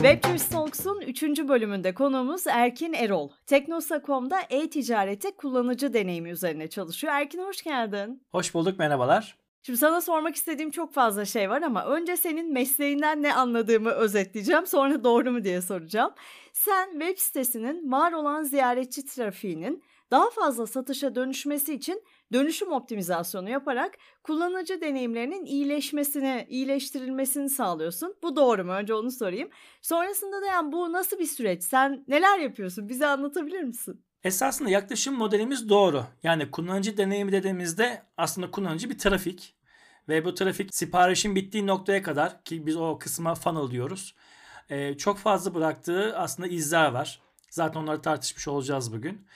Webtoons Talks'un 3. bölümünde konuğumuz Erkin Erol. Teknosa.com'da e-ticarete kullanıcı deneyimi üzerine çalışıyor. Erkin hoş geldin. Hoş bulduk, merhabalar. Şimdi sana sormak istediğim çok fazla şey var ama önce senin mesleğinden ne anladığımı özetleyeceğim. Sonra doğru mu diye soracağım. Sen web sitesinin var olan ziyaretçi trafiğinin daha fazla satışa dönüşmesi için dönüşüm optimizasyonu yaparak kullanıcı deneyimlerinin iyileşmesini, iyileştirilmesini sağlıyorsun. Bu doğru mu? Önce onu sorayım. Sonrasında da yani bu nasıl bir süreç? Sen neler yapıyorsun? Bize anlatabilir misin? Esasında yaklaşım modelimiz doğru. Yani kullanıcı deneyimi dediğimizde aslında kullanıcı bir trafik. Ve bu trafik siparişin bittiği noktaya kadar ki biz o kısma funnel diyoruz. Ee, çok fazla bıraktığı aslında izler var. Zaten onları tartışmış olacağız bugün.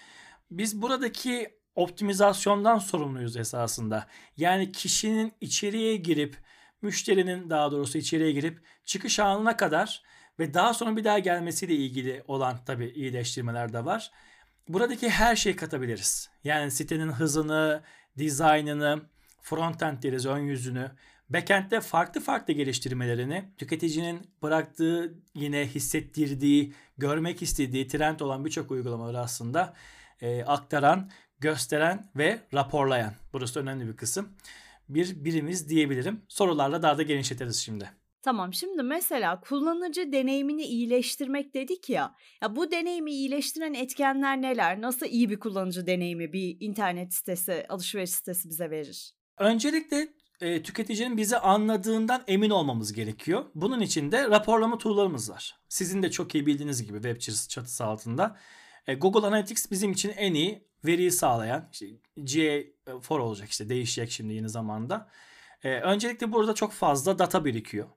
Biz buradaki optimizasyondan sorumluyuz esasında. Yani kişinin içeriye girip, müşterinin daha doğrusu içeriye girip çıkış anına kadar ve daha sonra bir daha gelmesiyle ilgili olan tabii iyileştirmeler de var. Buradaki her şeyi katabiliriz. Yani sitenin hızını, dizaynını, frontend deriz ön yüzünü, backend'de farklı farklı geliştirmelerini tüketicinin bıraktığı yine hissettirdiği, görmek istediği trend olan birçok uygulamaları aslında e, aktaran, gösteren ve raporlayan. Burası önemli bir kısım. Bir birimiz diyebilirim. Sorularla daha da genişletiriz şimdi. Tamam şimdi mesela kullanıcı deneyimini iyileştirmek dedik ya. Ya bu deneyimi iyileştiren etkenler neler? Nasıl iyi bir kullanıcı deneyimi bir internet sitesi, alışveriş sitesi bize verir? Öncelikle e, tüketicinin bizi anladığından emin olmamız gerekiyor. Bunun için de raporlama tool'larımız var. Sizin de çok iyi bildiğiniz gibi web çatısı altında. E, Google Analytics bizim için en iyi veriyi sağlayan işte GA4 olacak işte değişecek şimdi yeni zamanda. E, öncelikle burada çok fazla data birikiyor.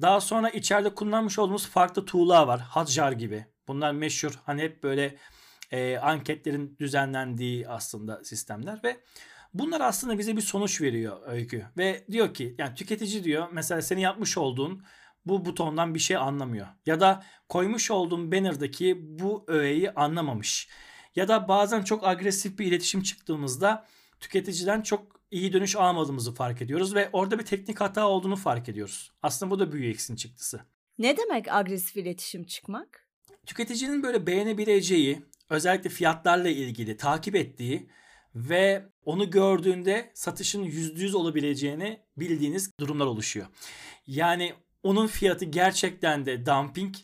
Daha sonra içeride kullanmış olduğumuz farklı tool'lar var. Hotjar gibi. Bunlar meşhur hani hep böyle e, anketlerin düzenlendiği aslında sistemler ve bunlar aslında bize bir sonuç veriyor öykü. Ve diyor ki yani tüketici diyor mesela senin yapmış olduğun bu butondan bir şey anlamıyor. Ya da koymuş olduğum banner'daki bu öğeyi anlamamış. Ya da bazen çok agresif bir iletişim çıktığımızda tüketiciden çok iyi dönüş almadığımızı fark ediyoruz ve orada bir teknik hata olduğunu fark ediyoruz. Aslında bu da büyük eksin çıktısı. Ne demek agresif iletişim çıkmak? Tüketicinin böyle beğenebileceği, özellikle fiyatlarla ilgili takip ettiği ve onu gördüğünde satışın %100 olabileceğini bildiğiniz durumlar oluşuyor. Yani onun fiyatı gerçekten de dumping.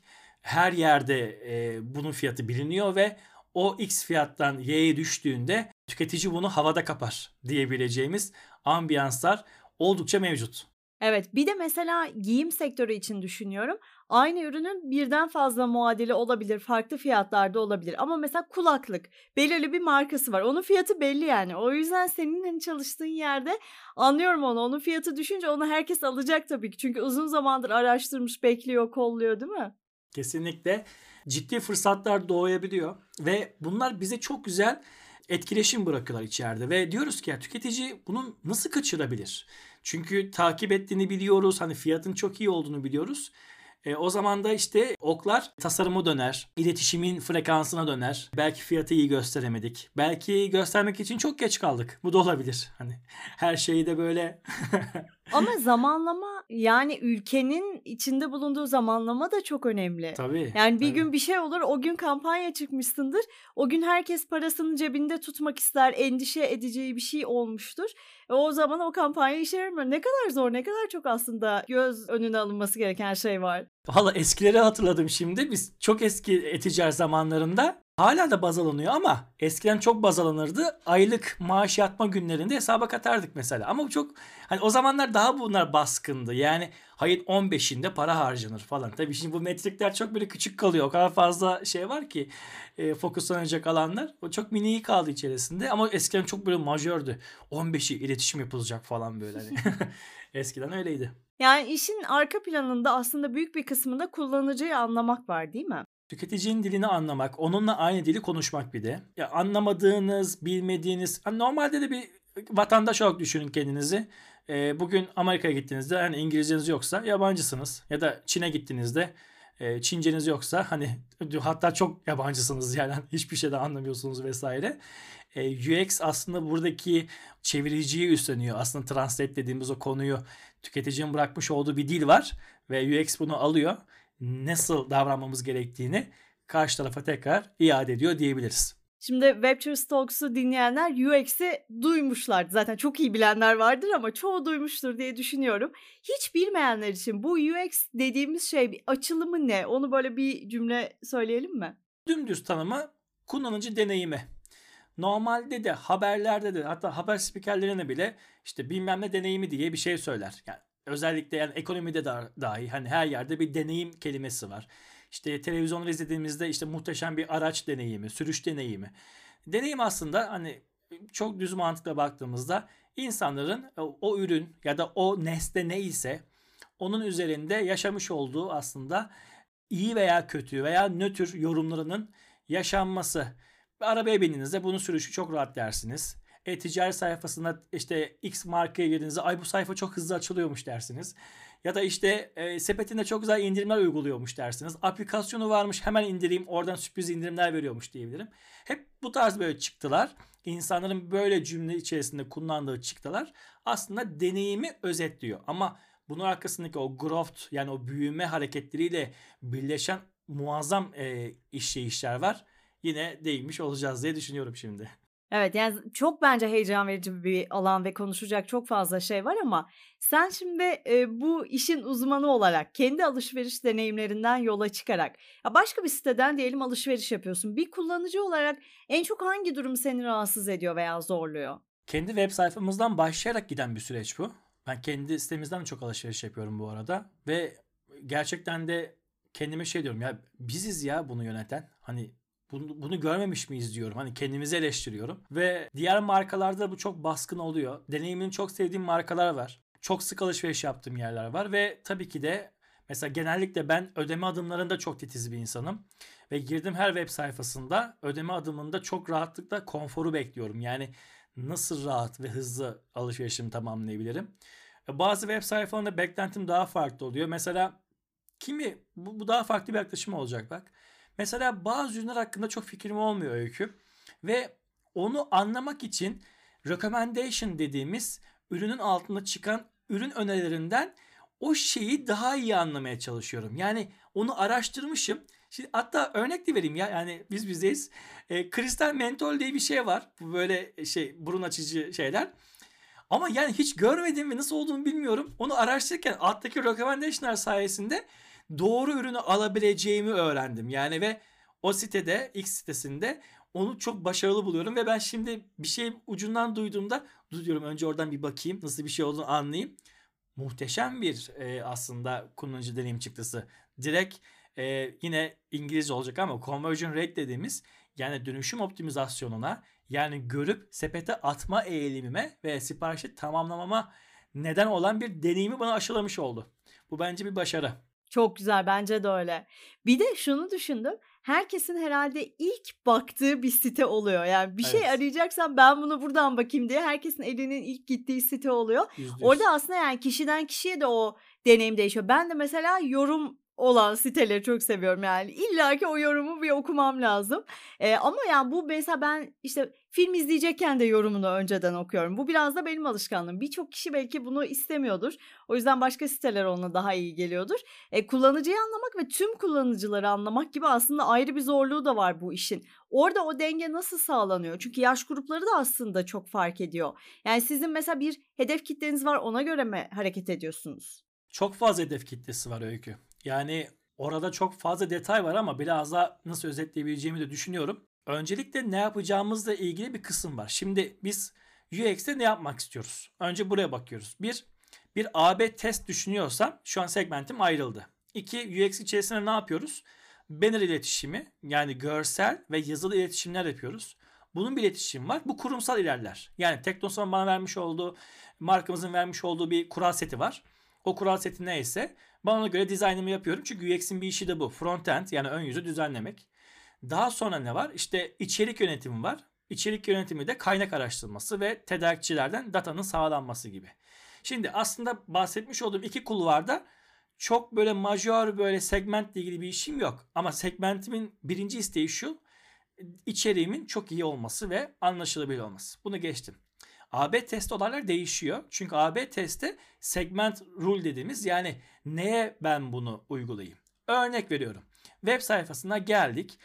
Her yerde e, bunun fiyatı biliniyor ve o X fiyattan Y'ye düştüğünde tüketici bunu havada kapar diyebileceğimiz ambiyanslar oldukça mevcut. Evet bir de mesela giyim sektörü için düşünüyorum. Aynı ürünün birden fazla muadili olabilir, farklı fiyatlarda olabilir. Ama mesela kulaklık belirli bir markası var. Onun fiyatı belli yani. O yüzden senin hani çalıştığın yerde anlıyorum onu. Onun fiyatı düşünce onu herkes alacak tabii ki. Çünkü uzun zamandır araştırmış, bekliyor, kolluyor değil mi? Kesinlikle ciddi fırsatlar doğabiliyor ve bunlar bize çok güzel etkileşim bırakıyorlar içeride ve diyoruz ki ya tüketici bunu nasıl kaçırabilir? Çünkü takip ettiğini biliyoruz. Hani fiyatın çok iyi olduğunu biliyoruz. E, o zaman da işte oklar tasarımı döner, iletişimin frekansına döner. Belki fiyatı iyi gösteremedik. Belki göstermek için çok geç kaldık. Bu da olabilir. Hani her şeyi de böyle Ama zamanlama yani ülkenin içinde bulunduğu zamanlama da çok önemli. Tabii. Yani bir tabii. gün bir şey olur, o gün kampanya çıkmışsındır. O gün herkes parasını cebinde tutmak ister, endişe edeceği bir şey olmuştur. E o zaman o kampanya işe yaramıyor. Ne kadar zor, ne kadar çok aslında göz önüne alınması gereken şey var. Valla eskileri hatırladım şimdi. Biz çok eski eticar zamanlarında hala da baz alınıyor ama eskiden çok baz alınırdı. Aylık maaş yatma günlerinde hesaba katardık mesela. Ama bu çok hani o zamanlar daha bunlar baskındı. Yani hayır 15'inde para harcanır falan. Tabii şimdi bu metrikler çok böyle küçük kalıyor. O kadar fazla şey var ki e, fokuslanacak alanlar. O çok mini kaldı içerisinde ama eskiden çok böyle majördü. 15'i iletişim yapılacak falan böyle. Hani. eskiden öyleydi. Yani işin arka planında aslında büyük bir kısmında kullanıcıyı anlamak var değil mi? Tüketicinin dilini anlamak, onunla aynı dili konuşmak bir de. Ya anlamadığınız, bilmediğiniz, hani normalde de bir vatandaş olarak düşünün kendinizi. Ee, bugün Amerika'ya gittiğinizde hani İngilizceniz yoksa yabancısınız. Ya da Çin'e gittiğinizde e, Çinceniz yoksa hani hatta çok yabancısınız yani hiçbir şey de anlamıyorsunuz vesaire. E, UX aslında buradaki çeviriciyi üstleniyor. Aslında translate dediğimiz o konuyu tüketicinin bırakmış olduğu bir dil var ve UX bunu alıyor nasıl davranmamız gerektiğini karşı tarafa tekrar iade ediyor diyebiliriz. Şimdi Webster Talks'u dinleyenler UX'i duymuşlar. Zaten çok iyi bilenler vardır ama çoğu duymuştur diye düşünüyorum. Hiç bilmeyenler için bu UX dediğimiz şey bir açılımı ne? Onu böyle bir cümle söyleyelim mi? Dümdüz tanımı kullanıcı deneyimi. Normalde de haberlerde de hatta haber spikerlerine bile işte bilmem ne deneyimi diye bir şey söyler. Yani özellikle yani ekonomide de dahi hani her yerde bir deneyim kelimesi var. İşte televizyonları izlediğimizde işte muhteşem bir araç deneyimi, sürüş deneyimi. Deneyim aslında hani çok düz mantıkla baktığımızda insanların o ürün ya da o nesne neyse onun üzerinde yaşamış olduğu aslında iyi veya kötü veya nötr yorumlarının yaşanması. Arabaya bindiğinizde bunun sürüşü çok rahat dersiniz. E-ticaret sayfasında işte X markaya girdiğinizde ay bu sayfa çok hızlı açılıyormuş dersiniz. Ya da işte e, sepetinde çok güzel indirimler uyguluyormuş dersiniz. Aplikasyonu varmış hemen indireyim oradan sürpriz indirimler veriyormuş diyebilirim. Hep bu tarz böyle çıktılar. İnsanların böyle cümle içerisinde kullandığı çıktılar aslında deneyimi özetliyor. Ama bunun arkasındaki o growth yani o büyüme hareketleriyle birleşen muazzam e, işleyişler var. Yine değinmiş olacağız diye düşünüyorum şimdi. Evet yani çok bence heyecan verici bir alan ve konuşacak çok fazla şey var ama sen şimdi e, bu işin uzmanı olarak kendi alışveriş deneyimlerinden yola çıkarak ya başka bir siteden diyelim alışveriş yapıyorsun. Bir kullanıcı olarak en çok hangi durum seni rahatsız ediyor veya zorluyor? Kendi web sayfamızdan başlayarak giden bir süreç bu. Ben kendi sitemizden de çok alışveriş yapıyorum bu arada ve gerçekten de kendime şey diyorum ya biziz ya bunu yöneten. Hani bunu, bunu görmemiş miyiz diyorum. Hani kendimizi eleştiriyorum. Ve diğer markalarda bu çok baskın oluyor. Deneyimini çok sevdiğim markalar var. Çok sık alışveriş yaptığım yerler var. Ve tabii ki de mesela genellikle ben ödeme adımlarında çok titiz bir insanım. Ve girdim her web sayfasında ödeme adımında çok rahatlıkla konforu bekliyorum. Yani nasıl rahat ve hızlı alışverişimi tamamlayabilirim. E, bazı web sayfalarında beklentim daha farklı oluyor. Mesela kimi bu, bu daha farklı bir yaklaşım olacak bak. Mesela bazı ürünler hakkında çok fikrim olmuyor öykü. Ve onu anlamak için recommendation dediğimiz ürünün altında çıkan ürün önerilerinden o şeyi daha iyi anlamaya çalışıyorum. Yani onu araştırmışım. Şimdi hatta örnek de vereyim ya yani biz bizdeyiz. E, kristal mentol diye bir şey var. Bu böyle şey burun açıcı şeyler. Ama yani hiç görmedim ve nasıl olduğunu bilmiyorum. Onu araştırırken alttaki recommendation'lar sayesinde doğru ürünü alabileceğimi öğrendim. Yani ve o sitede X sitesinde onu çok başarılı buluyorum ve ben şimdi bir şey ucundan duyduğumda dur diyorum önce oradan bir bakayım nasıl bir şey olduğunu anlayayım. Muhteşem bir e, aslında kullanıcı deneyim çıktısı. Direkt e, yine İngilizce olacak ama conversion rate dediğimiz yani dönüşüm optimizasyonuna yani görüp sepete atma eğilimime ve siparişi tamamlamama neden olan bir deneyimi bana aşılamış oldu. Bu bence bir başarı. Çok güzel bence de öyle. Bir de şunu düşündüm. Herkesin herhalde ilk baktığı bir site oluyor. Yani bir şey evet. şey arayacaksan ben bunu buradan bakayım diye herkesin elinin ilk gittiği site oluyor. %100. Orada aslında yani kişiden kişiye de o deneyim değişiyor. Ben de mesela yorum olan siteleri çok seviyorum yani. İlla ki o yorumu bir okumam lazım. Ee, ama yani bu mesela ben işte film izleyecekken de yorumunu önceden okuyorum. Bu biraz da benim alışkanlığım. Birçok kişi belki bunu istemiyordur. O yüzden başka siteler ona daha iyi geliyordur. E, kullanıcıyı anlamak ve tüm kullanıcıları anlamak gibi aslında ayrı bir zorluğu da var bu işin. Orada o denge nasıl sağlanıyor? Çünkü yaş grupları da aslında çok fark ediyor. Yani sizin mesela bir hedef kitleniz var ona göre mi hareket ediyorsunuz? Çok fazla hedef kitlesi var Öykü. Yani orada çok fazla detay var ama biraz daha nasıl özetleyebileceğimi de düşünüyorum. Öncelikle ne yapacağımızla ilgili bir kısım var. Şimdi biz UX'te ne yapmak istiyoruz? Önce buraya bakıyoruz. Bir, bir AB test düşünüyorsam şu an segmentim ayrıldı. İki, UX içerisinde ne yapıyoruz? Banner iletişimi yani görsel ve yazılı iletişimler yapıyoruz. Bunun bir iletişim var. Bu kurumsal ilerler. Yani Teknosan bana vermiş olduğu, markamızın vermiş olduğu bir kural seti var. O kural seti neyse ben ona göre dizaynımı yapıyorum. Çünkü UX'in bir işi de bu. Frontend yani ön yüzü düzenlemek. Daha sonra ne var? İşte içerik yönetimi var. İçerik yönetimi de kaynak araştırması ve tedarikçilerden datanın sağlanması gibi. Şimdi aslında bahsetmiş olduğum iki kulvarda çok böyle majör böyle segmentle ilgili bir işim yok. Ama segmentimin birinci isteği şu. içeriğimin çok iyi olması ve anlaşılabilir olması. Bunu geçtim. AB testi olaylar değişiyor. Çünkü AB testi segment rule dediğimiz yani neye ben bunu uygulayayım? Örnek veriyorum. Web sayfasına geldik.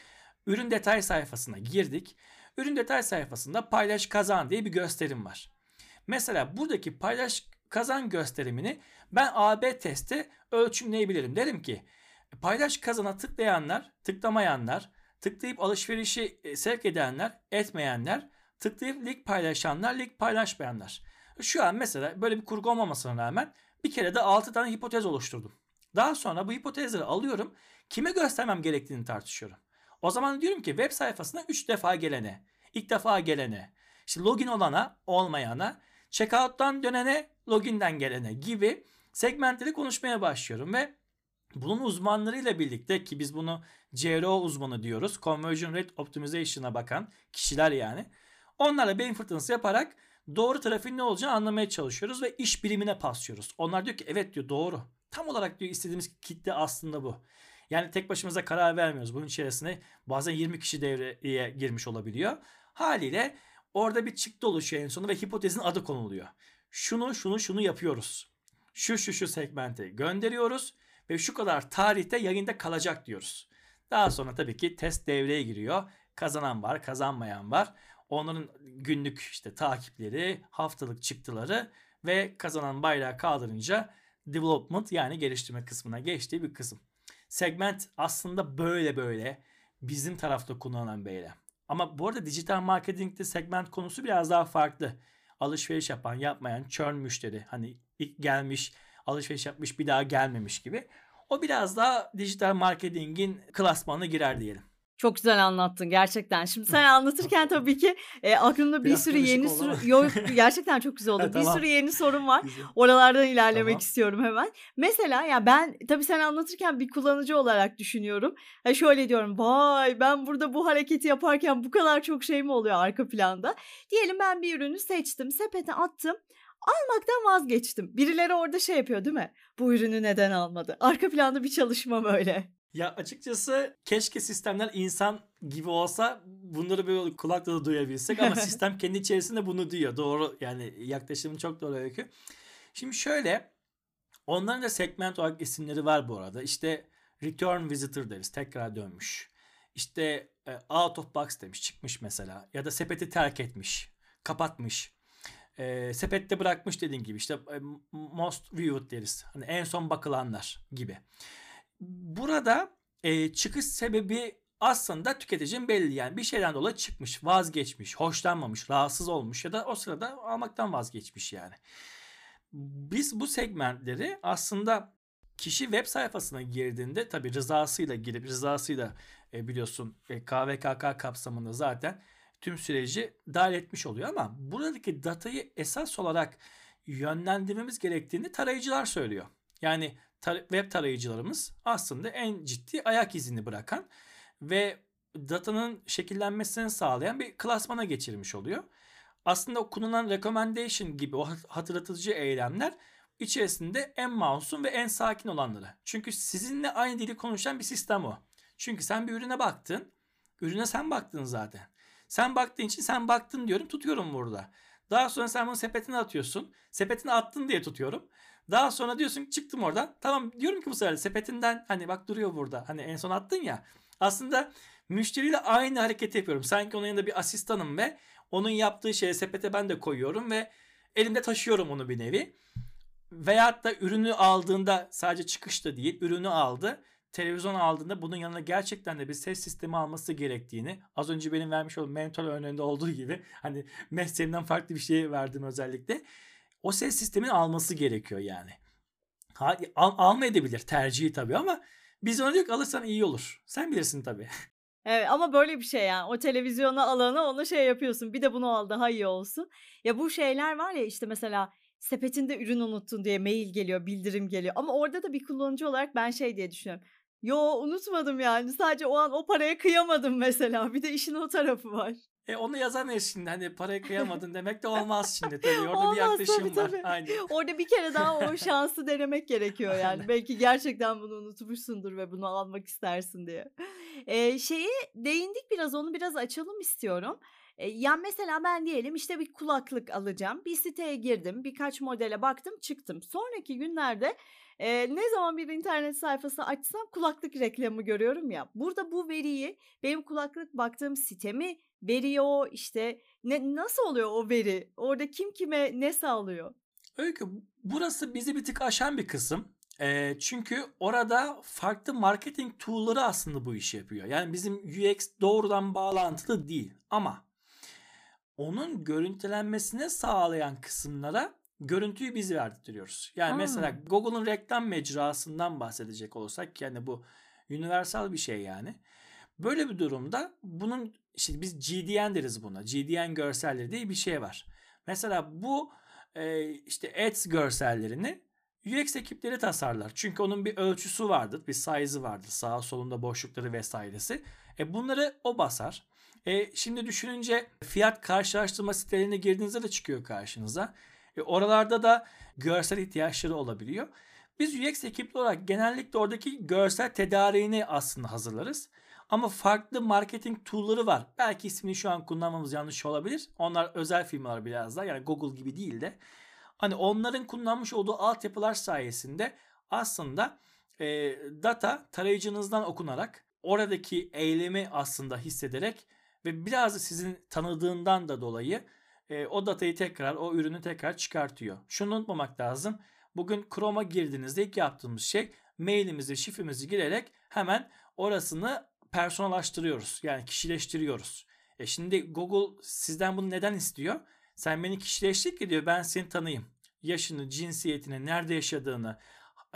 Ürün detay sayfasına girdik. Ürün detay sayfasında paylaş kazan diye bir gösterim var. Mesela buradaki paylaş kazan gösterimini ben AB testi ölçümleyebilirim. Derim ki paylaş kazana tıklayanlar, tıklamayanlar, tıklayıp alışverişi e, sevk edenler, etmeyenler, tıklayıp link paylaşanlar, link paylaşmayanlar. Şu an mesela böyle bir kurgu olmamasına rağmen bir kere de 6 tane hipotez oluşturdum. Daha sonra bu hipotezleri alıyorum. Kime göstermem gerektiğini tartışıyorum. O zaman diyorum ki web sayfasına 3 defa gelene, ilk defa gelene, işte login olana, olmayana, checkout'tan dönene, login'den gelene gibi segmentleri konuşmaya başlıyorum ve bunun uzmanlarıyla birlikte ki biz bunu CRO uzmanı diyoruz. Conversion Rate Optimization'a bakan kişiler yani. Onlarla beyin fırtınası yaparak doğru trafiğin ne olacağını anlamaya çalışıyoruz ve iş bilimine paslıyoruz. Onlar diyor ki evet diyor doğru. Tam olarak diyor istediğimiz kitle aslında bu. Yani tek başımıza karar vermiyoruz. Bunun içerisine bazen 20 kişi devreye girmiş olabiliyor. Haliyle orada bir çıktı oluşuyor en sonunda ve hipotezin adı konuluyor. Şunu şunu şunu yapıyoruz. Şu şu şu segmente gönderiyoruz ve şu kadar tarihte yayında kalacak diyoruz. Daha sonra tabii ki test devreye giriyor. Kazanan var, kazanmayan var. Onların günlük işte takipleri, haftalık çıktıları ve kazanan bayrağı kaldırınca development yani geliştirme kısmına geçtiği bir kısım. Segment aslında böyle böyle bizim tarafta kullanılan bir eylem. Ama bu arada dijital marketingte segment konusu biraz daha farklı. Alışveriş yapan, yapmayan, churn müşteri. Hani ilk gelmiş, alışveriş yapmış bir daha gelmemiş gibi. O biraz daha dijital marketingin klasmanına girer diyelim. Çok güzel anlattın gerçekten. Şimdi sen anlatırken tabii ki e, aklımda bir Biraz sürü yeni soru yok gerçekten çok güzel oldu. Ha, Bir tamam. sürü yeni sorun var. Güzel. Oralardan ilerlemek Tamam. istiyorum hemen. Mesela ya ben tabii sen anlatırken bir kullanıcı olarak düşünüyorum. Ha şöyle diyorum. Vay ben burada bu hareketi yaparken bu kadar çok şey mi oluyor arka planda? Diyelim ben bir ürünü seçtim, sepete attım. Almaktan vazgeçtim. Birileri orada şey yapıyor değil mi? Bu ürünü neden almadı? Arka planda bir çalışma böyle. Ya açıkçası keşke sistemler insan gibi olsa bunları böyle kulakla da duyabilsek ama sistem kendi içerisinde bunu duyuyor. Doğru yani yaklaşımın çok doğru öykü. Şimdi şöyle onların da segment olarak isimleri var bu arada. İşte return visitor deriz tekrar dönmüş. İşte e, out of box demiş çıkmış mesela ya da sepeti terk etmiş kapatmış. E, sepette bırakmış dediğin gibi işte e, most viewed deriz. Hani en son bakılanlar gibi. Burada e, çıkış sebebi aslında tüketicinin belli yani bir şeyden dolayı çıkmış, vazgeçmiş, hoşlanmamış, rahatsız olmuş ya da o sırada almaktan vazgeçmiş yani. Biz bu segmentleri aslında kişi web sayfasına girdiğinde tabi rızasıyla girip rızasıyla e, biliyorsun e, KVKK kapsamında zaten tüm süreci dahil etmiş oluyor ama buradaki datayı esas olarak yönlendirmemiz gerektiğini tarayıcılar söylüyor. Yani tar- web tarayıcılarımız aslında en ciddi ayak izini bırakan ve datanın şekillenmesini sağlayan bir klasmana geçirmiş oluyor. Aslında kullanılan recommendation gibi o hatırlatıcı eylemler içerisinde en masum ve en sakin olanları. Çünkü sizinle aynı dili konuşan bir sistem o. Çünkü sen bir ürüne baktın. Ürüne sen baktın zaten. Sen baktığın için sen baktın diyorum tutuyorum burada. Daha sonra sen bunu sepetine atıyorsun. Sepetine attın diye tutuyorum. Daha sonra diyorsun çıktım oradan. Tamam diyorum ki bu sefer sepetinden hani bak duruyor burada. Hani en son attın ya. Aslında müşteriyle aynı hareketi yapıyorum. Sanki onun yanında bir asistanım ve onun yaptığı şeye sepete ben de koyuyorum ve elimde taşıyorum onu bir nevi. Veyahut da ürünü aldığında sadece çıkışta değil ürünü aldı. Televizyon aldığında bunun yanına gerçekten de bir ses sistemi alması gerektiğini az önce benim vermiş olduğum mentor örneğinde olduğu gibi hani mesleğimden farklı bir şey verdim özellikle. O ses sistemini alması gerekiyor yani. Ha, al, almayabilir tercihi tabii ama biz ona diyor ki alırsan iyi olur. Sen bilirsin tabii. Evet ama böyle bir şey yani o televizyona alanı onu şey yapıyorsun bir de bunu al daha iyi olsun. Ya bu şeyler var ya işte mesela sepetinde ürün unuttun diye mail geliyor bildirim geliyor ama orada da bir kullanıcı olarak ben şey diye düşünüyorum. Yo unutmadım yani sadece o an o paraya kıyamadım mesela bir de işin o tarafı var. E onu yazamayız şimdi hani paraya kıyamadın demek de olmaz şimdi tabii orada Olmaz bir yaklaşım tabii, var. tabii. Aynen. Orada bir kere daha o şansı denemek gerekiyor yani. Aynen. Belki gerçekten bunu unutmuşsundur ve bunu almak istersin diye. Ee, şeyi değindik biraz onu biraz açalım istiyorum. Ee, yani mesela ben diyelim işte bir kulaklık alacağım. Bir siteye girdim birkaç modele baktım çıktım. Sonraki günlerde Eee, ne zaman bir internet sayfası açsam kulaklık reklamı görüyorum ya. Burada bu veriyi benim kulaklık baktığım site mi veriyor? İşte ne nasıl oluyor o veri? Orada kim kime ne sağlıyor? Öykü burası bizi bir tık aşan bir kısım. Eee, çünkü orada farklı marketing tool'ları aslında bu işi yapıyor. Yani bizim UX doğrudan bağlantılı değil ama onun görüntülenmesini sağlayan kısımlara görüntüyü biz verdirtiyoruz. Yani mesela A! Google'un reklam mecrasından bahsedecek olursak ki hani bu universal bir şey yani. Böyle bir durumda bunun işte biz GDN deriz buna. GDN görselleri diye bir şey var. Mesela bu e, işte ads görsellerini UX ekipleri tasarlar. Çünkü onun bir ölçüsü vardır, bir size'ı vardır. Sağ solunda boşlukları vesairesi. E bunları o basar. E şimdi düşününce fiyat karşılaştırma sitelerine girdiğinizde de çıkıyor karşınıza. E oralarda da görsel ihtiyaçları olabiliyor. Biz UX ekipli olarak genellikle oradaki görsel tedariğini aslında hazırlarız. Ama farklı marketing tool'ları var. Belki ismini şu an kullanmamız yanlış olabilir. Onlar özel firmalar biraz daha. Yani Google gibi değil de. Hani onların kullanmış olduğu altyapılar sayesinde aslında e, data tarayıcınızdan okunarak oradaki eylemi aslında hissederek ve biraz sizin tanıdığından da dolayı e, o datayı tekrar o ürünü tekrar çıkartıyor. Şunu unutmamak lazım. Bugün Chrome'a girdiğinizde ilk yaptığımız şey mailimizi, şifremizi girerek hemen orasını personalaştırıyoruz. Yani kişileştiriyoruz. E şimdi Google sizden bunu neden istiyor? Sen beni kişileştir ki diyor ben seni tanıyayım. Yaşını, cinsiyetini, nerede yaşadığını,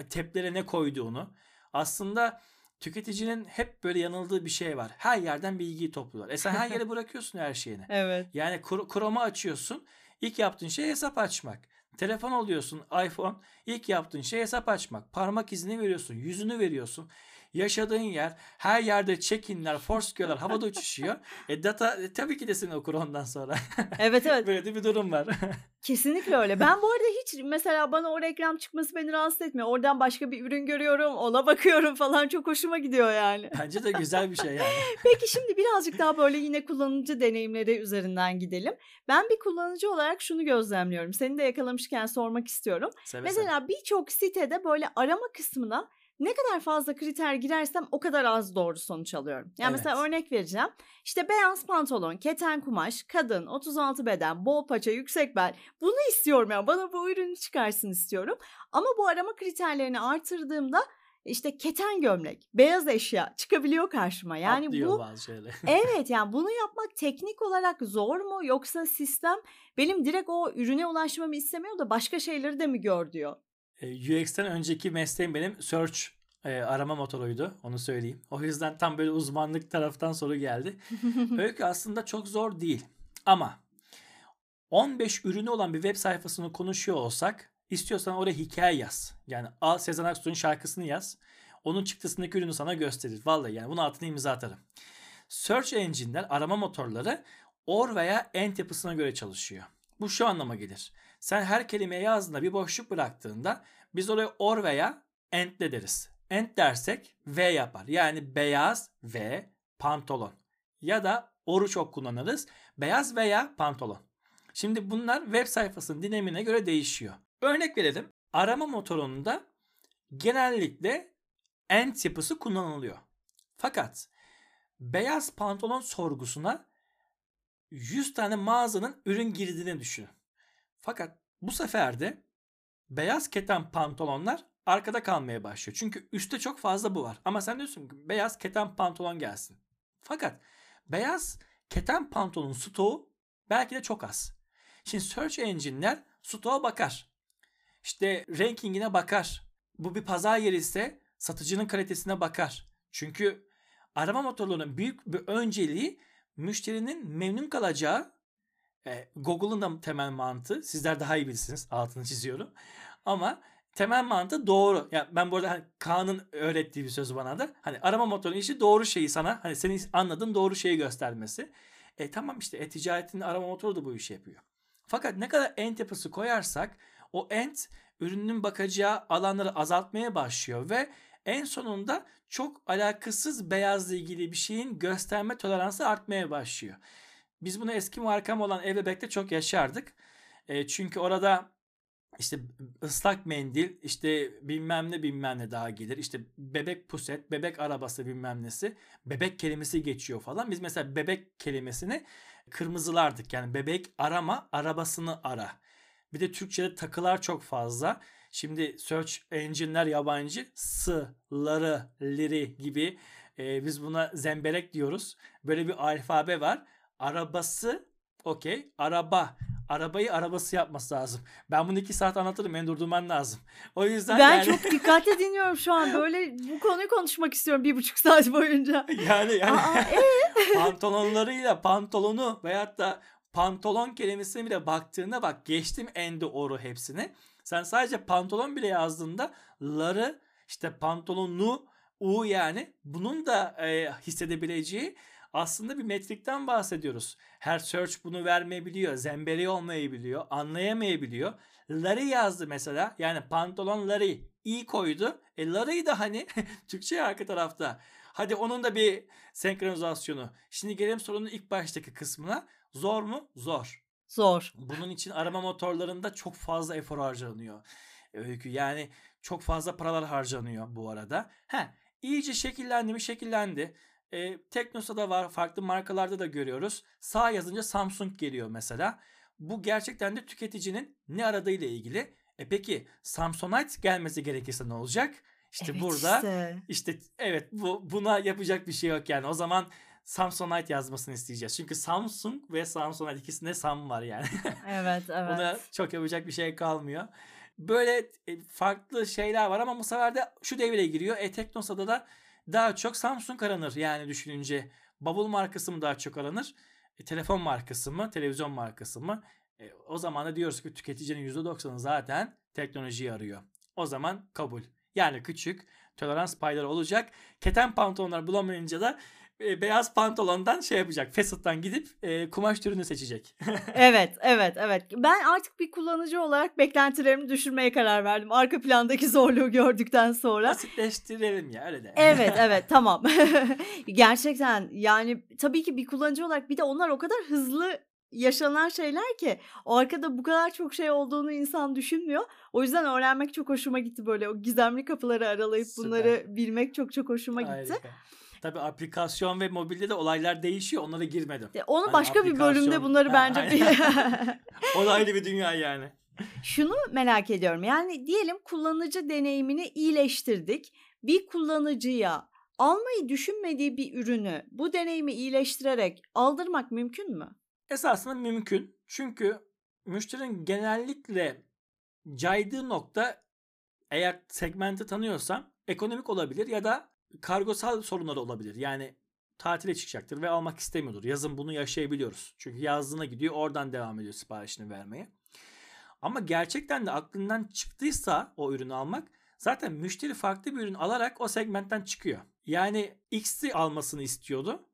teplere ne koyduğunu. Aslında tüketicinin hep böyle yanıldığı bir şey var. Her yerden bilgiyi topluyorlar. E sen her yere bırakıyorsun her şeyini. Evet. Yani Chrome'u açıyorsun. İlk yaptığın şey hesap açmak. Telefon alıyorsun iPhone. İlk yaptığın şey hesap açmak. Parmak izini veriyorsun. Yüzünü veriyorsun. Yaşadığın yer her yerde check-in'ler, Foursquare'lar havada uçuşuyor. E data e, tabii ki de seni okur ondan sonra. Evet evet. Böyle de bir durum var. Kesinlikle öyle. Ben bu arada hiç mesela bana o reklam çıkması beni rahatsız etmiyor. Oradan başka bir ürün görüyorum, ona bakıyorum falan çok hoşuma gidiyor yani. Bence de güzel bir şey yani. Peki şimdi birazcık daha böyle yine kullanıcı deneyimleri üzerinden gidelim. Ben bir kullanıcı olarak şunu gözlemliyorum. Seni de yakalamışken sormak istiyorum. Seve Mesela birçok sitede böyle arama kısmına ne kadar fazla kriter girersem o kadar az doğru sonuç alıyorum. Yani Evet. mesela örnek vereceğim. İşte beyaz pantolon, keten kumaş, kadın, 36 beden, bol paça, yüksek bel. Bunu istiyorum yani. Bana bu ürünü çıkarsın istiyorum. Ama bu arama kriterlerini artırdığımda işte keten gömlek, beyaz eşya çıkabiliyor karşıma. Yani Atlıyor bu bazı şeyler. Evet yani bunu yapmak teknik olarak zor mu yoksa sistem benim direkt o ürüne ulaşmamı istemiyor da başka şeyleri de mi gör diyor. E, UX'ten önceki mesleğim benim search e, arama motoruydu. Onu söyleyeyim. O yüzden tam böyle uzmanlık taraftan soru geldi. Öykü aslında çok zor değil. Ama 15 ürünü olan bir web sayfasını konuşuyor olsak istiyorsan oraya hikaye yaz. Yani al Sezen Aksu'nun şarkısını yaz. Onun çıktısındaki ürünü sana gösterir. Vallahi yani bunun altına imza atarım. Search engine'ler, arama motorları or veya end yapısına göre çalışıyor. Bu şu anlama gelir. Sen her kelimeye yazdığında bir boşluk bıraktığında biz oraya or veya end de deriz. End dersek V yapar. Yani beyaz ve pantolon. Ya da or'u çok kullanırız. Beyaz veya pantolon. Şimdi bunlar web sayfasının dinamine göre değişiyor. Örnek verelim. Arama motorunda genellikle end yapısı kullanılıyor. Fakat beyaz pantolon sorgusuna 100 tane mağazanın ürün girdiğini düşünün. Fakat bu sefer de beyaz keten pantolonlar arkada kalmaya başlıyor. Çünkü üstte çok fazla bu var. Ama sen diyorsun ki beyaz keten pantolon gelsin. Fakat beyaz keten pantolonun stoğu belki de çok az. Şimdi search engine'ler stoğa bakar. İşte rankingine bakar. Bu bir pazar yeri ise satıcının kalitesine bakar. Çünkü arama motorlarının büyük bir önceliği müşterinin memnun kalacağı e, Google'ın da temel mantığı sizler daha iyi bilirsiniz altını çiziyorum. Ama temel mantığı doğru. Yani ben bu arada hani Kaan'ın öğrettiği bir söz bana da. Hani arama motorunun işi doğru şeyi sana hani senin anladığın doğru şeyi göstermesi. E tamam işte e-ticaretin arama motoru da bu işi yapıyor. Fakat ne kadar end yapısı koyarsak o end ürünün bakacağı alanları azaltmaya başlıyor ve en sonunda çok alakasız beyazla ilgili bir şeyin gösterme toleransı artmaya başlıyor. Biz bunu eski markam olan Evebek'te çok yaşardık. E, çünkü orada işte ıslak mendil, işte bilmem ne bilmem ne daha gelir. İşte bebek puset, bebek arabası bilmem nesi. Bebek kelimesi geçiyor falan. Biz mesela bebek kelimesini kırmızılardık. Yani bebek arama, arabasını ara. Bir de Türkçe'de takılar çok fazla. Şimdi search engine'ler yabancı. S'ları, liri gibi e, biz buna zemberek diyoruz. Böyle bir alfabe var. Arabası okey. Araba. Arabayı arabası yapması lazım. Ben bunu iki saat anlatırım. Beni durdurman lazım. O yüzden Ben yani... çok dikkatle dinliyorum şu an. Böyle bu konuyu konuşmak istiyorum bir buçuk saat boyunca. yani yani Aa, e? pantolonlarıyla pantolonu veyahut da pantolon kelimesine bile baktığında bak geçtim endi oru hepsini. Sen sadece pantolon bile yazdığında ları işte pantolonu u yani bunun da e, hissedebileceği aslında bir metrikten bahsediyoruz. Her search bunu vermeyebiliyor. Zemberi olmayabiliyor. Anlayamayabiliyor. Larry yazdı mesela. Yani pantolon Larry. i koydu. E Larry da hani Türkçe arka tarafta. Hadi onun da bir senkronizasyonu. Şimdi gelelim sorunun ilk baştaki kısmına. Zor mu? Zor. Zor. Bunun için arama motorlarında çok fazla efor harcanıyor. Öykü yani çok fazla paralar harcanıyor bu arada. He, iyice şekillendi mi? Şekillendi. E, Teknosa'da var, farklı markalarda da görüyoruz. Sağ yazınca Samsung geliyor mesela. Bu gerçekten de tüketicinin ne aradığıyla ilgili. E peki Samsonite gelmesi gerekirse ne olacak? İşte Evet burada işte. işte evet bu buna yapacak bir şey yok yani. O zaman Samsonite yazmasını isteyeceğiz. Çünkü Samsung ve Samsonite ikisinde Sam var yani. Evet Buna evet. çok yapacak bir şey kalmıyor. Böyle e, farklı şeyler var ama bu sefer de şu devreye giriyor. E Teknosa'da da daha çok Samsung aranır yani düşününce. Bavul markası mı daha çok aranır? E, telefon markası mı? Televizyon markası mı? E, o zaman da diyoruz ki tüketicinin %90'ı zaten teknolojiyi arıyor. O zaman kabul. Yani küçük tolerans payları olacak. Keten pantolonlar bulamayınca da e, beyaz pantolondan şey yapacak. Fastfood'dan gidip e, kumaş türünü seçecek. Evet, evet, evet. Ben artık bir kullanıcı olarak beklentilerimi düşürmeye karar verdim. Arka plandaki zorluğu gördükten sonra. Basitleştirelim ya öyle de. Evet, evet, tamam. Gerçekten yani tabii ki bir kullanıcı olarak bir de onlar o kadar hızlı yaşanan şeyler ki o arkada bu kadar çok şey olduğunu insan düşünmüyor. O yüzden öğrenmek çok hoşuma gitti böyle o gizemli kapıları aralayıp Süper. bunları bilmek çok çok hoşuma gitti. Harika. Tabii aplikasyon ve mobilde de olaylar değişiyor. Onlara girmedim. E, Onu Hani başka bir bölümde aplikasyon- bunları bence bir... O da ayrı bir dünya yani. Şunu merak ediyorum. Yani diyelim kullanıcı deneyimini iyileştirdik. Bir kullanıcıya almayı düşünmediği bir ürünü bu deneyimi iyileştirerek aldırmak mümkün mü? Esasında mümkün. Çünkü müşterinin genellikle caydığı nokta eğer segmenti tanıyorsam ekonomik olabilir ya da kargosal sorunları olabilir. Yani tatile çıkacaktır ve almak istemiyordur. Yazın bunu yaşayabiliyoruz. Çünkü yazdığına gidiyor oradan devam ediyor siparişini vermeye. Ama gerçekten de aklından çıktıysa o ürünü almak zaten müşteri farklı bir ürün alarak o segmentten çıkıyor. Yani X'i almasını istiyordu.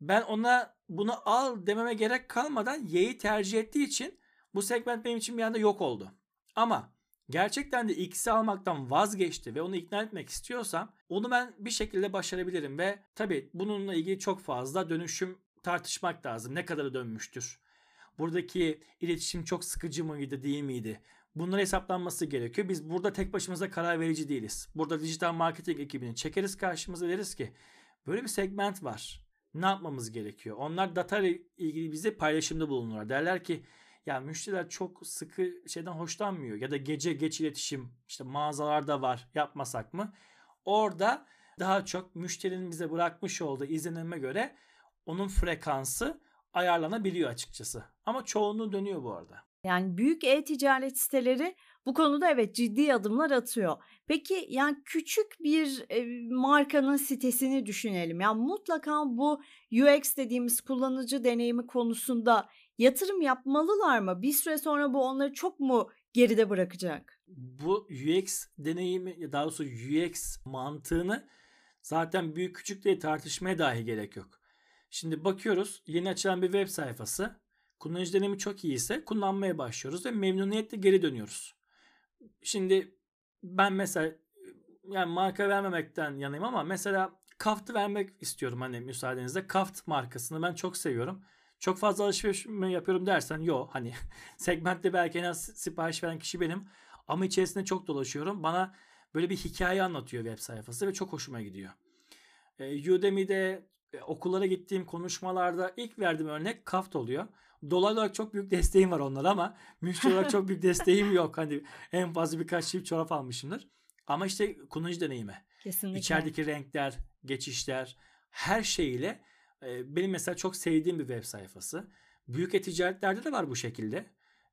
Ben ona bunu al dememe gerek kalmadan Y'yi tercih ettiği için bu segment benim için bir anda yok oldu. Ama gerçekten de X'i almaktan vazgeçti ve onu ikna etmek istiyorsam onu ben bir şekilde başarabilirim ve tabii bununla ilgili çok fazla dönüşüm tartışmak lazım. Ne kadarı dönmüştür? Buradaki iletişim çok sıkıcı mıydı değil miydi? Bunlar hesaplanması gerekiyor. Biz burada tek başımıza karar verici değiliz. Burada dijital marketing ekibini çekeriz karşımıza deriz ki böyle bir segment var. Ne yapmamız gerekiyor? Onlar data ile ilgili bize paylaşımda bulunurlar. Derler ki ya müşteriler çok sıkı şeyden hoşlanmıyor ya da gece geç iletişim işte mağazalarda var yapmasak mı? Orada daha çok müşterinin bize bırakmış olduğu izlenime göre onun frekansı ayarlanabiliyor açıkçası. Ama çoğunluğu dönüyor bu arada. Yani büyük e-ticaret siteleri bu konuda evet ciddi adımlar atıyor. Peki yani küçük bir e, markanın sitesini düşünelim. Yani mutlaka bu UX dediğimiz kullanıcı deneyimi konusunda yatırım yapmalılar mı? Bir süre sonra bu onları çok mu geride bırakacak? Bu UX deneyimi daha doğrusu UX mantığını zaten büyük küçük diye tartışmaya dahi gerek yok. Şimdi bakıyoruz yeni açılan bir web sayfası. Kullanıcı deneyimi çok iyi ise kullanmaya başlıyoruz ve memnuniyetle geri dönüyoruz. Şimdi ben mesela yani marka vermemekten yanayım ama mesela Kaft'ı vermek istiyorum hani müsaadenizle. Kaft markasını ben çok seviyorum. Çok fazla alışveriş mi yapıyorum dersen yok. Hani segmentte belki en az sipariş veren kişi benim. Ama içerisinde çok dolaşıyorum. Bana böyle bir hikaye anlatıyor web sayfası ve çok hoşuma gidiyor. E, Udemy'de e, okullara gittiğim konuşmalarda ilk verdiğim örnek Kaft oluyor. Dolaylı olarak çok büyük desteğim var onlara ama müşteri olarak çok büyük desteğim yok. Hani en fazla birkaç çift çorap almışımdır. Ama işte kullanıcı deneyimi. Kesinlikle. İçerideki renkler, geçişler her şeyiyle e, benim mesela çok sevdiğim bir web sayfası. Büyük e-ticaretlerde de var bu şekilde.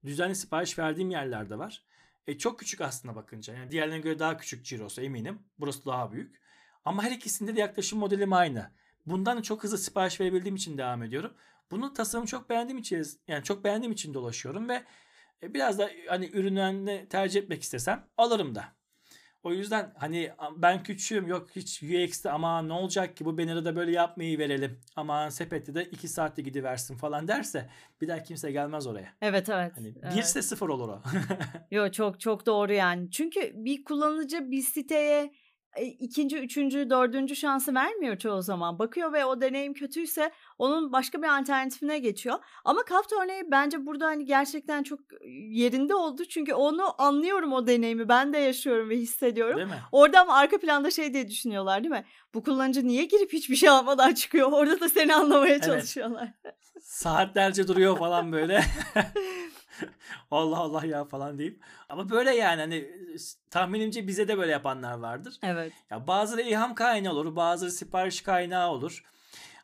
Düzenli sipariş verdiğim yerlerde var. E, çok küçük aslında bakınca. Yani diğerlerine göre daha küçük cirosu eminim. Burası daha büyük. Ama her ikisinde de yaklaşım modelim aynı. Bundan da çok hızlı sipariş verebildiğim için devam ediyorum. Bunun tasarımı çok beğendiğim için yani çok beğendiğim için dolaşıyorum ve e, biraz da hani ürünlerini tercih etmek istesem alırım da. O yüzden hani ben küçüğüm yok hiç UX'te ama ne olacak ki bu banneri de böyle yapmayı verelim. Ama sepette de 2 saatte gidiversin falan derse bir daha kimse gelmez oraya. Evet evet. Hani evet. birse sıfır olur o. Yo çok çok doğru yani. Çünkü bir kullanıcı bir siteye ikinci, üçüncü, dördüncü şansı vermiyor çoğu zaman. Bakıyor ve o deneyim kötüyse onun başka bir alternatifine geçiyor. Ama Kaft örneği bence burada hani gerçekten çok yerinde oldu. Çünkü onu anlıyorum o deneyimi. Ben de yaşıyorum ve hissediyorum. Değil mi? Orada ama arka planda şey diye düşünüyorlar değil mi? Bu kullanıcı niye girip hiçbir şey almadan çıkıyor? Orada da seni anlamaya Evet. çalışıyorlar. Saatlerce duruyor falan böyle. Allah Allah ya falan deyip. Ama böyle yani hani tahminimce bize de böyle yapanlar vardır. Evet. Ya bazıları ilham kaynağı olur, bazıları sipariş kaynağı olur.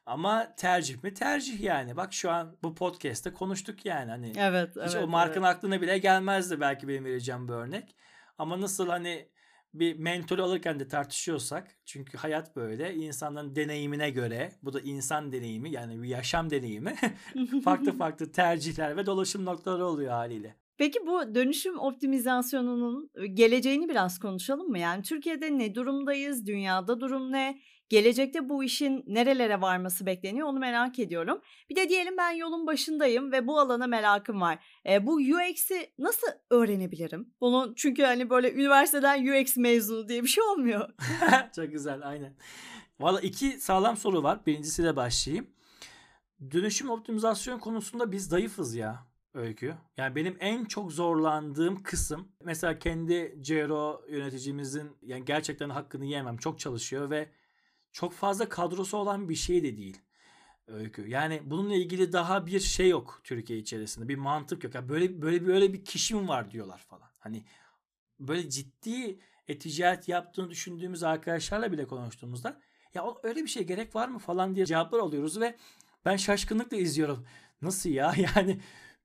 Ama tercih mi? Tercih yani. Bak şu an bu podcast'te konuştuk yani. Hani Evet. hiç evet, o markanın evet. aklına bile gelmezdi belki benim vereceğim bir örnek. Ama nasıl hani bir mentor alırken de tartışıyorsak çünkü hayat böyle insanların deneyimine göre bu da insan deneyimi yani bir yaşam deneyimi farklı farklı tercihler ve dolaşım noktaları oluyor haliyle. Peki bu dönüşüm optimizasyonunun geleceğini biraz konuşalım mı? Yani Türkiye'de ne durumdayız? Dünyada durum ne? Gelecekte bu işin nerelere varması bekleniyor onu merak ediyorum. Bir de diyelim ben yolun başındayım ve bu alana merakım var. E, bu UX'i nasıl öğrenebilirim? Bunu çünkü hani böyle üniversiteden UX mezunu diye bir şey olmuyor. Çok güzel aynen. Valla iki sağlam soru var. Birincisiyle başlayayım. Dönüşüm optimizasyon konusunda biz zayıfız ya öykü. Yani benim en çok zorlandığım kısım mesela kendi CRO yöneticimizin yani gerçekten hakkını yemem. Çok çalışıyor ve çok fazla kadrosu olan bir şey de değil. Öykü. Yani bununla ilgili daha bir şey yok Türkiye içerisinde. Bir mantık yok. Yani böyle böyle böyle bir kişim var diyorlar falan. Hani böyle ciddi e-ticaret yaptığını düşündüğümüz arkadaşlarla bile konuştuğumuzda ya öyle bir şey gerek var mı falan diye cevaplar alıyoruz ve ben şaşkınlıkla izliyorum. Nasıl ya? Yani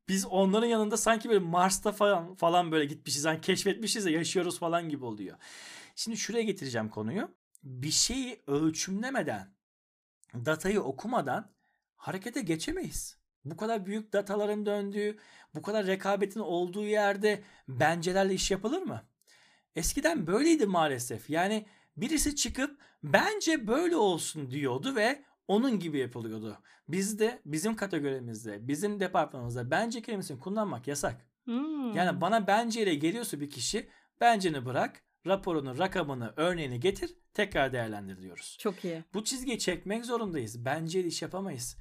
biz onların yanında sanki böyle Mars'ta falan falan böyle gitmişiz. Yani keşfetmişiz de yaşıyoruz falan gibi oluyor. Şimdi şuraya getireceğim konuyu. Bir şeyi ölçümlemeden, datayı okumadan harekete geçemeyiz. Bu kadar büyük dataların döndüğü, bu kadar rekabetin olduğu yerde bencelerle iş yapılır mı? Eskiden böyleydi maalesef. Yani birisi çıkıp bence böyle olsun diyordu ve onun gibi yapılıyordu. Bizde, bizim kategorimizde, bizim departmanımızda bence kelimesini kullanmak yasak. Hmm. Yani bana bence ile geliyorsa bir kişi benceni bırak, raporunu, rakamını, örneğini getir, tekrar değerlendir diyoruz. Çok iyi. Bu çizgiyi çekmek zorundayız. Bence ile iş yapamayız.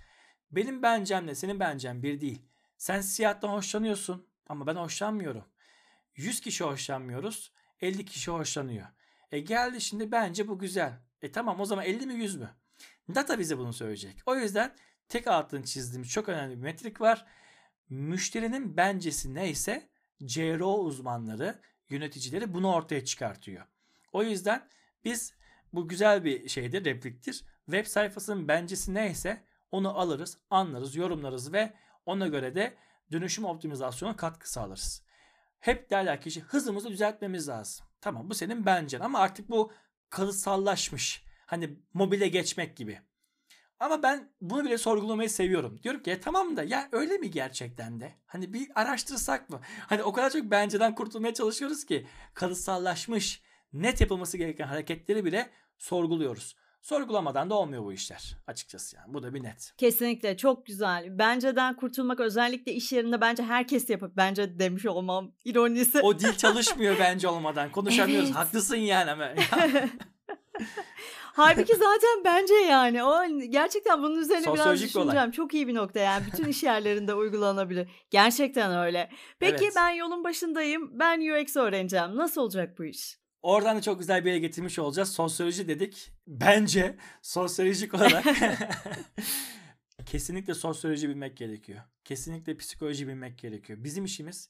Benim bencemle senin bencem bir değil. Sen siyahtan hoşlanıyorsun ama ben hoşlanmıyorum. 100 kişi hoşlanmıyoruz, 50 kişi hoşlanıyor. E geldi şimdi bence bu güzel. E tamam o zaman 50 mi 100 mü? Data bize bunu söyleyecek. O yüzden tek altını çizdiğimiz çok önemli bir metrik var. Müşterinin bencesi neyse CRO uzmanları, yöneticileri bunu ortaya çıkartıyor. O yüzden biz bu güzel bir şeydir, repliktir. Web sayfasının bencesi neyse onu alırız, anlarız, yorumlarız ve ona göre de dönüşüm optimizasyona katkı sağlarız. Hep derler ki hızımızı düzeltmemiz lazım. Tamam bu senin bencen ama artık bu kalıtsallaşmış. Hani mobile geçmek gibi. Ama ben bunu bile sorgulamayı seviyorum. Diyorum ki e, tamam da ya öyle mi gerçekten de? Hani bir araştırsak mı? Hani o kadar çok benceden kurtulmaya çalışıyoruz ki kalıtsallaşmış net yapılması gereken hareketleri bile sorguluyoruz. Sorgulamadan da olmuyor bu işler açıkçası yani. Bu da bir net. Kesinlikle çok güzel. Benceden kurtulmak özellikle iş yerinde bence herkes yapıp bence demiş olmam ironisi. O dil çalışmıyor bence olmadan. Konuşamıyoruz. Evet. Haklısın yani ama. Halbuki zaten bence yani o gerçekten bunun üzerine biraz bir olay. düşüneceğim. Çok iyi bir nokta yani bütün iş yerlerinde uygulanabilir. Gerçekten öyle. Peki Evet. ben yolun başındayım. Ben UX öğreneceğim. Nasıl olacak bu iş? Oradan da çok güzel bir yere getirmiş olacağız. Sosyoloji dedik. Bence sosyolojik olarak kesinlikle sosyoloji bilmek gerekiyor. Kesinlikle psikoloji bilmek gerekiyor. Bizim işimiz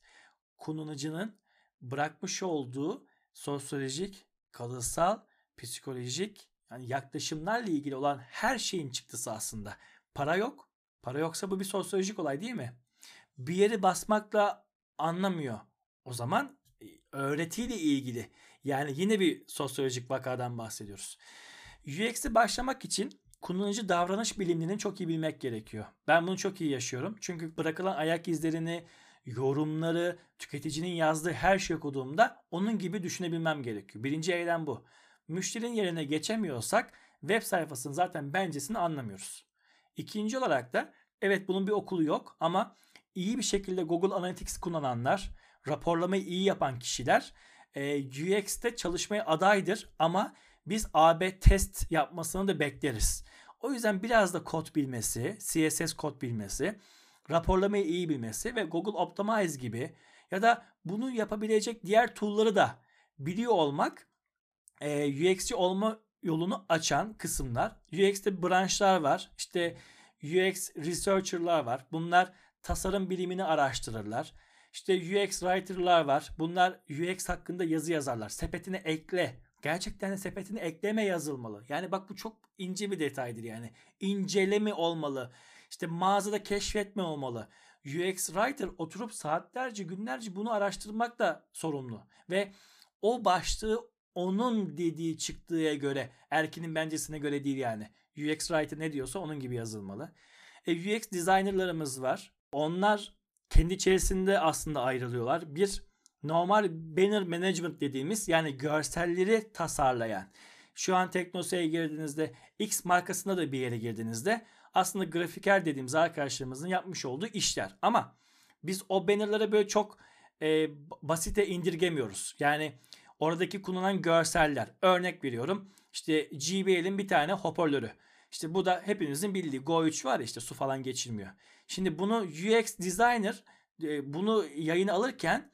kullanıcının bırakmış olduğu sosyolojik, kalıtsal, psikolojik yani yaklaşımlarla ilgili olan her şeyin çıktısı aslında. Para yok. Para yoksa bu bir sosyolojik olay değil mi? Bir yeri basmakla anlamıyor. O zaman e, öğretiyle ilgili yani yine bir sosyolojik vakadan bahsediyoruz. UX'e başlamak için kullanıcı davranış bilimlerini çok iyi bilmek gerekiyor. Ben bunu çok iyi yaşıyorum. Çünkü bırakılan ayak izlerini, yorumları, tüketicinin yazdığı her şeyi okuduğumda onun gibi düşünebilmem gerekiyor. Birinci eylem bu. Müşterinin yerine geçemiyorsak web sayfasının zaten bencesini anlamıyoruz. İkinci olarak da evet bunun bir okulu yok ama iyi bir şekilde Google Analytics kullananlar, raporlamayı iyi yapan kişiler e, UX'te çalışmaya adaydır ama biz AB test yapmasını da bekleriz. O yüzden biraz da kod bilmesi, CSS kod bilmesi, raporlamayı iyi bilmesi ve Google Optimize gibi ya da bunu yapabilecek diğer tool'ları da biliyor olmak e, UX'ci olma yolunu açan kısımlar. UX'te branşlar var. İşte UX researcher'lar var. Bunlar tasarım bilimini araştırırlar. İşte UX writer'lar var. Bunlar UX hakkında yazı yazarlar. Sepetine ekle. Gerçekten de sepetine ekleme yazılmalı. Yani bak bu çok ince bir detaydır yani. İnceleme olmalı. İşte mağazada keşfetme olmalı. UX writer oturup saatlerce günlerce bunu araştırmakla sorumlu. Ve o başlığı onun dediği çıktığı göre Erkin'in bencesine göre değil yani. UX writer ne diyorsa onun gibi yazılmalı. E, UX designerlarımız var. Onlar kendi içerisinde aslında ayrılıyorlar. Bir normal banner management dediğimiz yani görselleri tasarlayan. Şu an Teknosa'ya girdiğinizde X markasına da bir yere girdiğinizde aslında grafiker dediğimiz arkadaşlarımızın yapmış olduğu işler. Ama biz o bannerlara böyle çok e, basite indirgemiyoruz. Yani oradaki kullanılan görseller. Örnek veriyorum. İşte JBL'in bir tane hoparlörü. İşte bu da hepinizin bildiği Go 3 var ya işte su falan geçirmiyor. Şimdi bunu UX designer e, bunu yayına alırken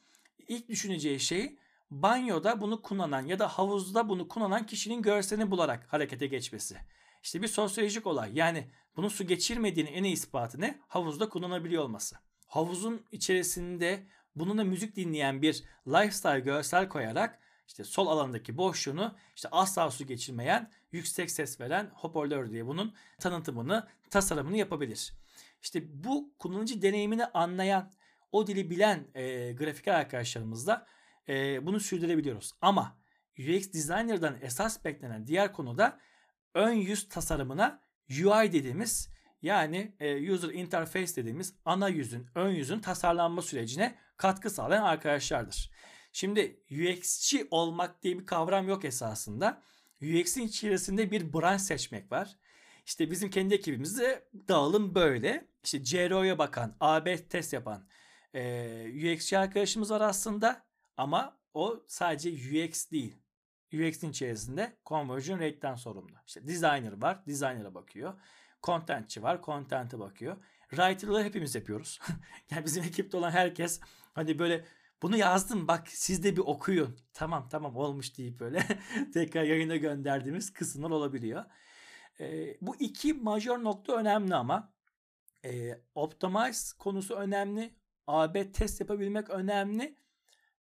ilk düşüneceği şey banyoda bunu kullanan ya da havuzda bunu kullanan kişinin görselini bularak harekete geçmesi. İşte bir sosyolojik olay. Yani bunun su geçirmediğinin en iyi ispatı ne? Havuzda kullanabiliyor olması. Havuzun içerisinde bununla müzik dinleyen bir lifestyle görsel koyarak işte sol alandaki boşluğunu işte asla su geçirmeyen, yüksek ses veren hoparlör diye bunun tanıtımını, tasarımını yapabilir. İşte bu kullanıcı deneyimini anlayan, o dili bilen e, grafiker arkadaşlarımızla e, bunu sürdürebiliyoruz. Ama UX designer'dan esas beklenen diğer konuda ön yüz tasarımına UI dediğimiz yani e, user interface dediğimiz ana yüzün, ön yüzün tasarlanma sürecine katkı sağlayan arkadaşlardır. Şimdi UX'çi olmak diye bir kavram yok esasında. UX'in içerisinde bir branş seçmek var. İşte bizim kendi ekibimizde dağılım böyle. İşte CRO'ya bakan, AB test yapan e, UX'ci arkadaşımız var aslında. Ama o sadece UX değil. UX'in içerisinde conversion rate'den sorumlu. İşte designer var, designer'a bakıyor. Contentçi var, content'e bakıyor. Writer'ları hepimiz yapıyoruz. yani bizim ekipte olan herkes hani böyle bunu yazdım bak siz de bir okuyun. Tamam tamam olmuş deyip böyle tekrar yayına gönderdiğimiz kısımlar olabiliyor. Ee, bu iki major nokta önemli ama e, optimize konusu önemli. AB test yapabilmek önemli.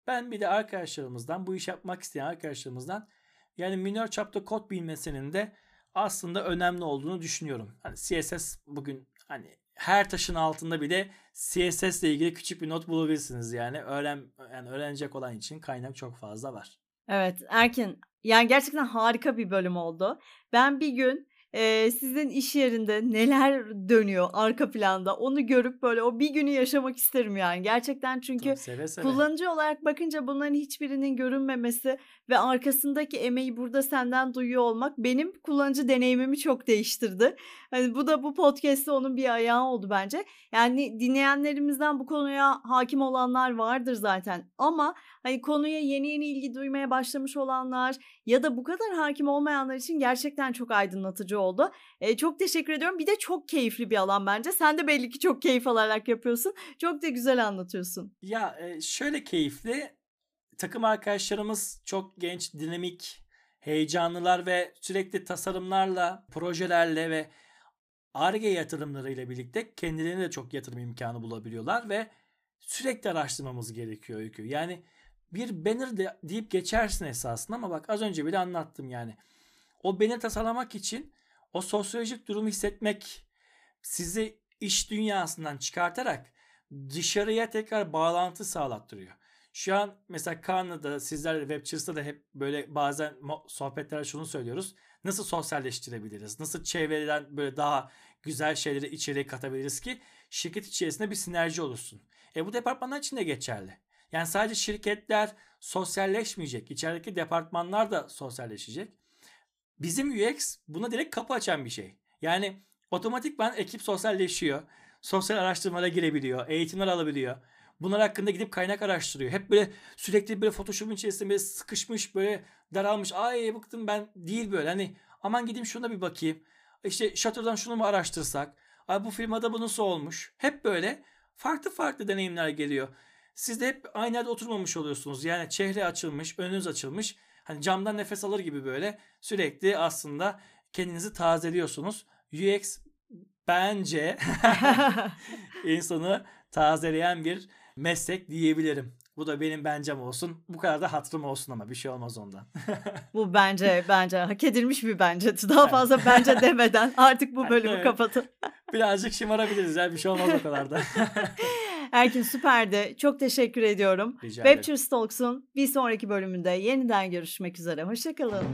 Ben bir de arkadaşlarımızdan bu iş yapmak isteyen arkadaşlarımızdan yani minor çapta kod bilmesinin de aslında önemli olduğunu düşünüyorum. Hani CSS bugün hani her taşın altında bir de CSS ile ilgili küçük bir not bulabilirsiniz yani. Öğren yani öğrenecek olan için kaynak çok fazla var. Evet Erkin yani gerçekten harika bir bölüm oldu. Ben bir gün Eee, sizin iş yerinde neler dönüyor arka planda onu görüp böyle o bir günü yaşamak isterim yani. Gerçekten çünkü Tabii, seve seve. kullanıcı olarak bakınca bunların hiçbirinin görünmemesi ve arkasındaki emeği burada senden duyuyor olmak benim kullanıcı deneyimimi çok değiştirdi. Hani bu da bu podcast'te onun bir ayağı oldu bence. Yani dinleyenlerimizden bu konuya hakim olanlar vardır zaten ama hani konuya yeni yeni ilgi duymaya başlamış olanlar ya da bu kadar hakim olmayanlar için gerçekten çok aydınlatıcı oldu. Eee, çok teşekkür ediyorum. Bir de çok keyifli bir alan bence. Sen de belli ki çok keyif alarak yapıyorsun. Çok da güzel anlatıyorsun. Ya, eee, şöyle keyifli, takım arkadaşlarımız çok genç, dinamik, heyecanlılar ve sürekli tasarımlarla, projelerle ve Ar-Ge yatırımlarıyla birlikte kendilerine de çok yatırım imkânı bulabiliyorlar ve sürekli araştırmamız gerekiyor Öykü. Yani bir banner de deyip geçersin esasında ama bak az önce bile anlattım yani. O banner tasarlamak için o sosyolojik durumu hissetmek sizi iş dünyasından çıkartarak dışarıya tekrar bağlantı sağlattırıyor. Şu an mesela Kaan'la sizlerle Webchers'ta da hep böyle bazen sohbetlerde şunu söylüyoruz. Nasıl sosyalleştirebiliriz? Nasıl çevreden böyle daha güzel şeyleri içeriye katabiliriz ki şirket içerisinde bir sinerji oluşsun? E bu departmanlar için de geçerli. Yani sadece şirketler sosyalleşmeyecek. İçerideki departmanlar da sosyalleşecek. Bizim UX buna direkt kapı açan bir şey. Yani otomatikman ekip sosyalleşiyor. Sosyal araştırmalara girebiliyor. Eğitimler alabiliyor. Bunlar hakkında gidip kaynak araştırıyor. Hep böyle sürekli böyle Photoshop'un içerisinde böyle sıkışmış, böyle daralmış. Ay bıktım ben değil böyle. Hani aman gideyim şuna bir bakayım. İşte Shutter'dan şunu mu araştırsak? Ay bu firmada bu nasıl olmuş? Hep böyle farklı farklı deneyimler geliyor. Siz de hep aynı yerde oturmamış oluyorsunuz. Yani çehre açılmış, önünüz açılmış. Hani camdan nefes alır gibi böyle sürekli aslında kendinizi tazeliyorsunuz. UX bence insanı tazeleyen bir meslek diyebilirim. Bu da benim bencem olsun. Bu kadar da hatırım olsun ama bir şey olmaz ondan. Bu bence bence hak edilmiş bir bence. Daha fazla bence demeden artık bu bölümü Evet. kapatın. Birazcık şımarabiliriz ya bir şey olmaz o kadar da. Erkin süperdi. Çok teşekkür ediyorum. Rica ederim. Webchers Talks'un bir sonraki bölümünde yeniden görüşmek üzere. Hoşçakalın.